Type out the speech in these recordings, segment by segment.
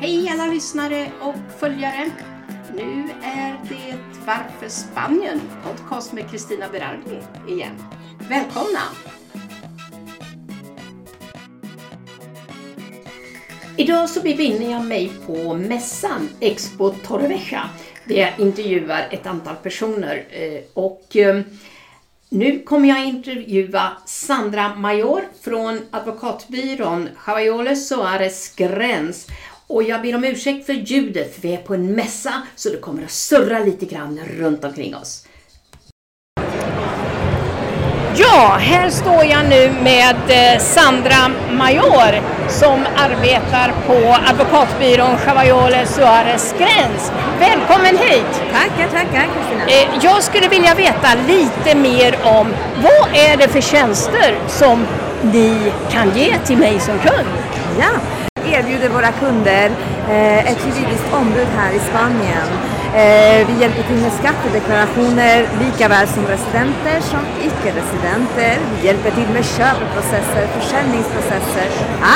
Hej alla lyssnare och följare! Nu är det Varför Spanien? Podcast med Kristina Berardi igen. Välkomna! Idag så befinner jag mig på mässan Expo Torrevieja där jag intervjuar ett antal personer eh, och eh, nu kommer jag intervjua Sandra Major från advokatbyrån Javaiole Soares Gräns och jag ber om ursäkt för ljudet, för vi är på en mässa så det kommer att surra lite grann runt omkring oss. Ja, här står jag nu med eh, Sandra Major som arbetar på advokatbyrån Javayole Suarez Gräns. Välkommen hit! Tackar, tackar Kristina. Eh, jag skulle vilja veta lite mer om vad är det för tjänster som ni kan ge till mig som kund? Ja, erbjuder våra kunder eh, ett juridiskt ombud här i Spanien. Eh, vi hjälper till med skattedeklarationer lika väl som residenter som icke-residenter. Vi hjälper till med köpprocesser, försäljningsprocesser,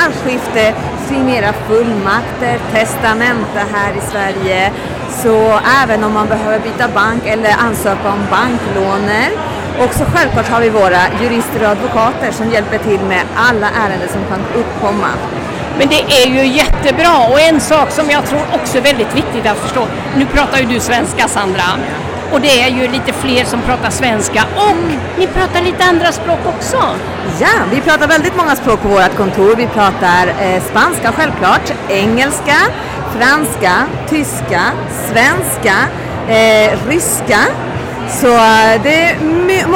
arvskifte, signera fullmakter, testamente här i Sverige. Så även om man behöver byta bank eller ansöka om banklåner och så självklart har vi våra jurister och advokater som hjälper till med alla ärenden som kan uppkomma. Men det är ju jättebra och en sak som jag tror också är väldigt viktigt att förstå. Nu pratar ju du svenska Sandra och det är ju lite fler som pratar svenska och ni pratar lite andra språk också. Ja, vi pratar väldigt många språk på vårt kontor. Vi pratar eh, spanska självklart, engelska, franska, tyska, svenska, eh, ryska så eh, det är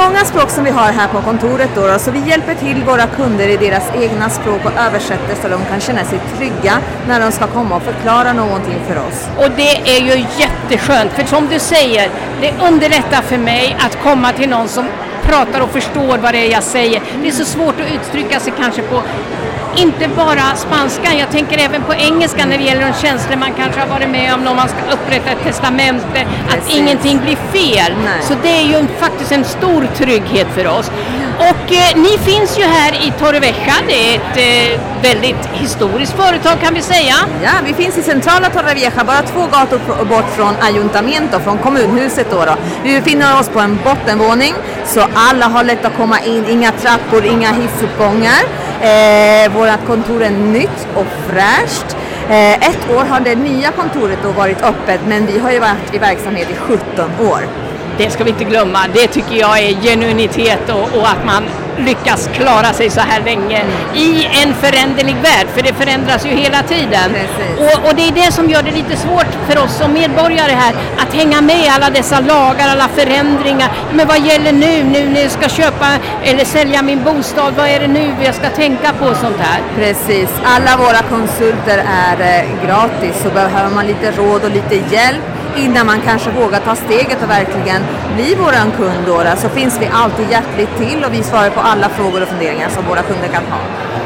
många språk som vi har här på kontoret då, så vi hjälper till våra kunder i deras egna språk och översätter så de kan känna sig trygga när de ska komma och förklara någonting för oss. Och det är ju jätteskönt, för som du säger, det underlättar för mig att komma till någon som pratar och förstår vad det är jag säger. Det är så svårt att uttrycka sig kanske på inte bara spanskan, jag tänker även på engelska när det gäller de känslor man kanske har varit med om när man ska upprätta ett testamente, att ingenting blir fel. Nej. Så det är ju faktiskt en stor trygghet för oss. Och eh, ni finns ju här i Torrevieja, det är ett eh, väldigt historiskt företag kan vi säga. Ja, vi finns i centrala Torrevieja, bara två gator bort från Ayuntamiento, från kommunhuset då, då. Vi befinner oss på en bottenvåning så alla har lätt att komma in, inga trappor, inga hissuppgångar. Eh, vårt kontor är nytt och fräscht. Eh, ett år har det nya kontoret då varit öppet men vi har ju varit i verksamhet i 17 år det ska vi inte glömma. Det tycker jag är genuinitet och, och att man lyckas klara sig så här länge i en föränderlig värld, för det förändras ju hela tiden. Och, och, det är det som gör det lite svårt för oss som medborgare här att hänga med i alla dessa lagar, alla förändringar. Men vad gäller nu, nu när jag ska köpa eller sälja min bostad, vad är det nu jag ska tänka på sånt här? Precis, alla våra konsulter är eh, gratis så behöver man lite råd och lite hjälp innan man kanske vågar ta steget och verkligen bli våran kund då, så finns vi alltid hjärtligt till och vi svarar på alla frågor och funderingar som våra kunder kan ha.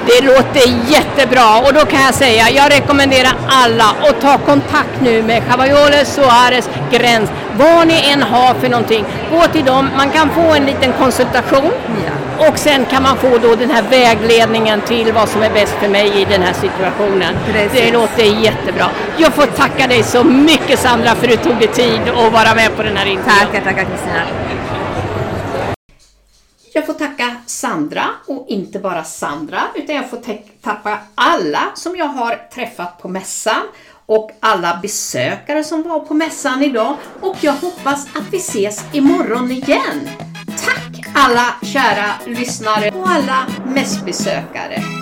Det låter jättebra och då kan jag säga, jag rekommenderar alla att ta kontakt nu med Javayole Suarez Gräns, vad ni än har för någonting. Gå till dem, man kan få en liten konsultation. Ja. Och sen kan man få då den här vägledningen till vad som är bäst för mig i den här situationen. Precis. Det låter jättebra. Jag får tacka dig så mycket Sandra för att du tog dig tid att vara med på den här intervjun. Tackar, tackar Kristina. Jag får tacka Sandra och inte bara Sandra utan jag får tacka alla som jag har träffat på mässan och alla besökare som var på mässan idag och jag hoppas att vi ses imorgon igen. Tack alla kära lyssnare och alla mässbesökare.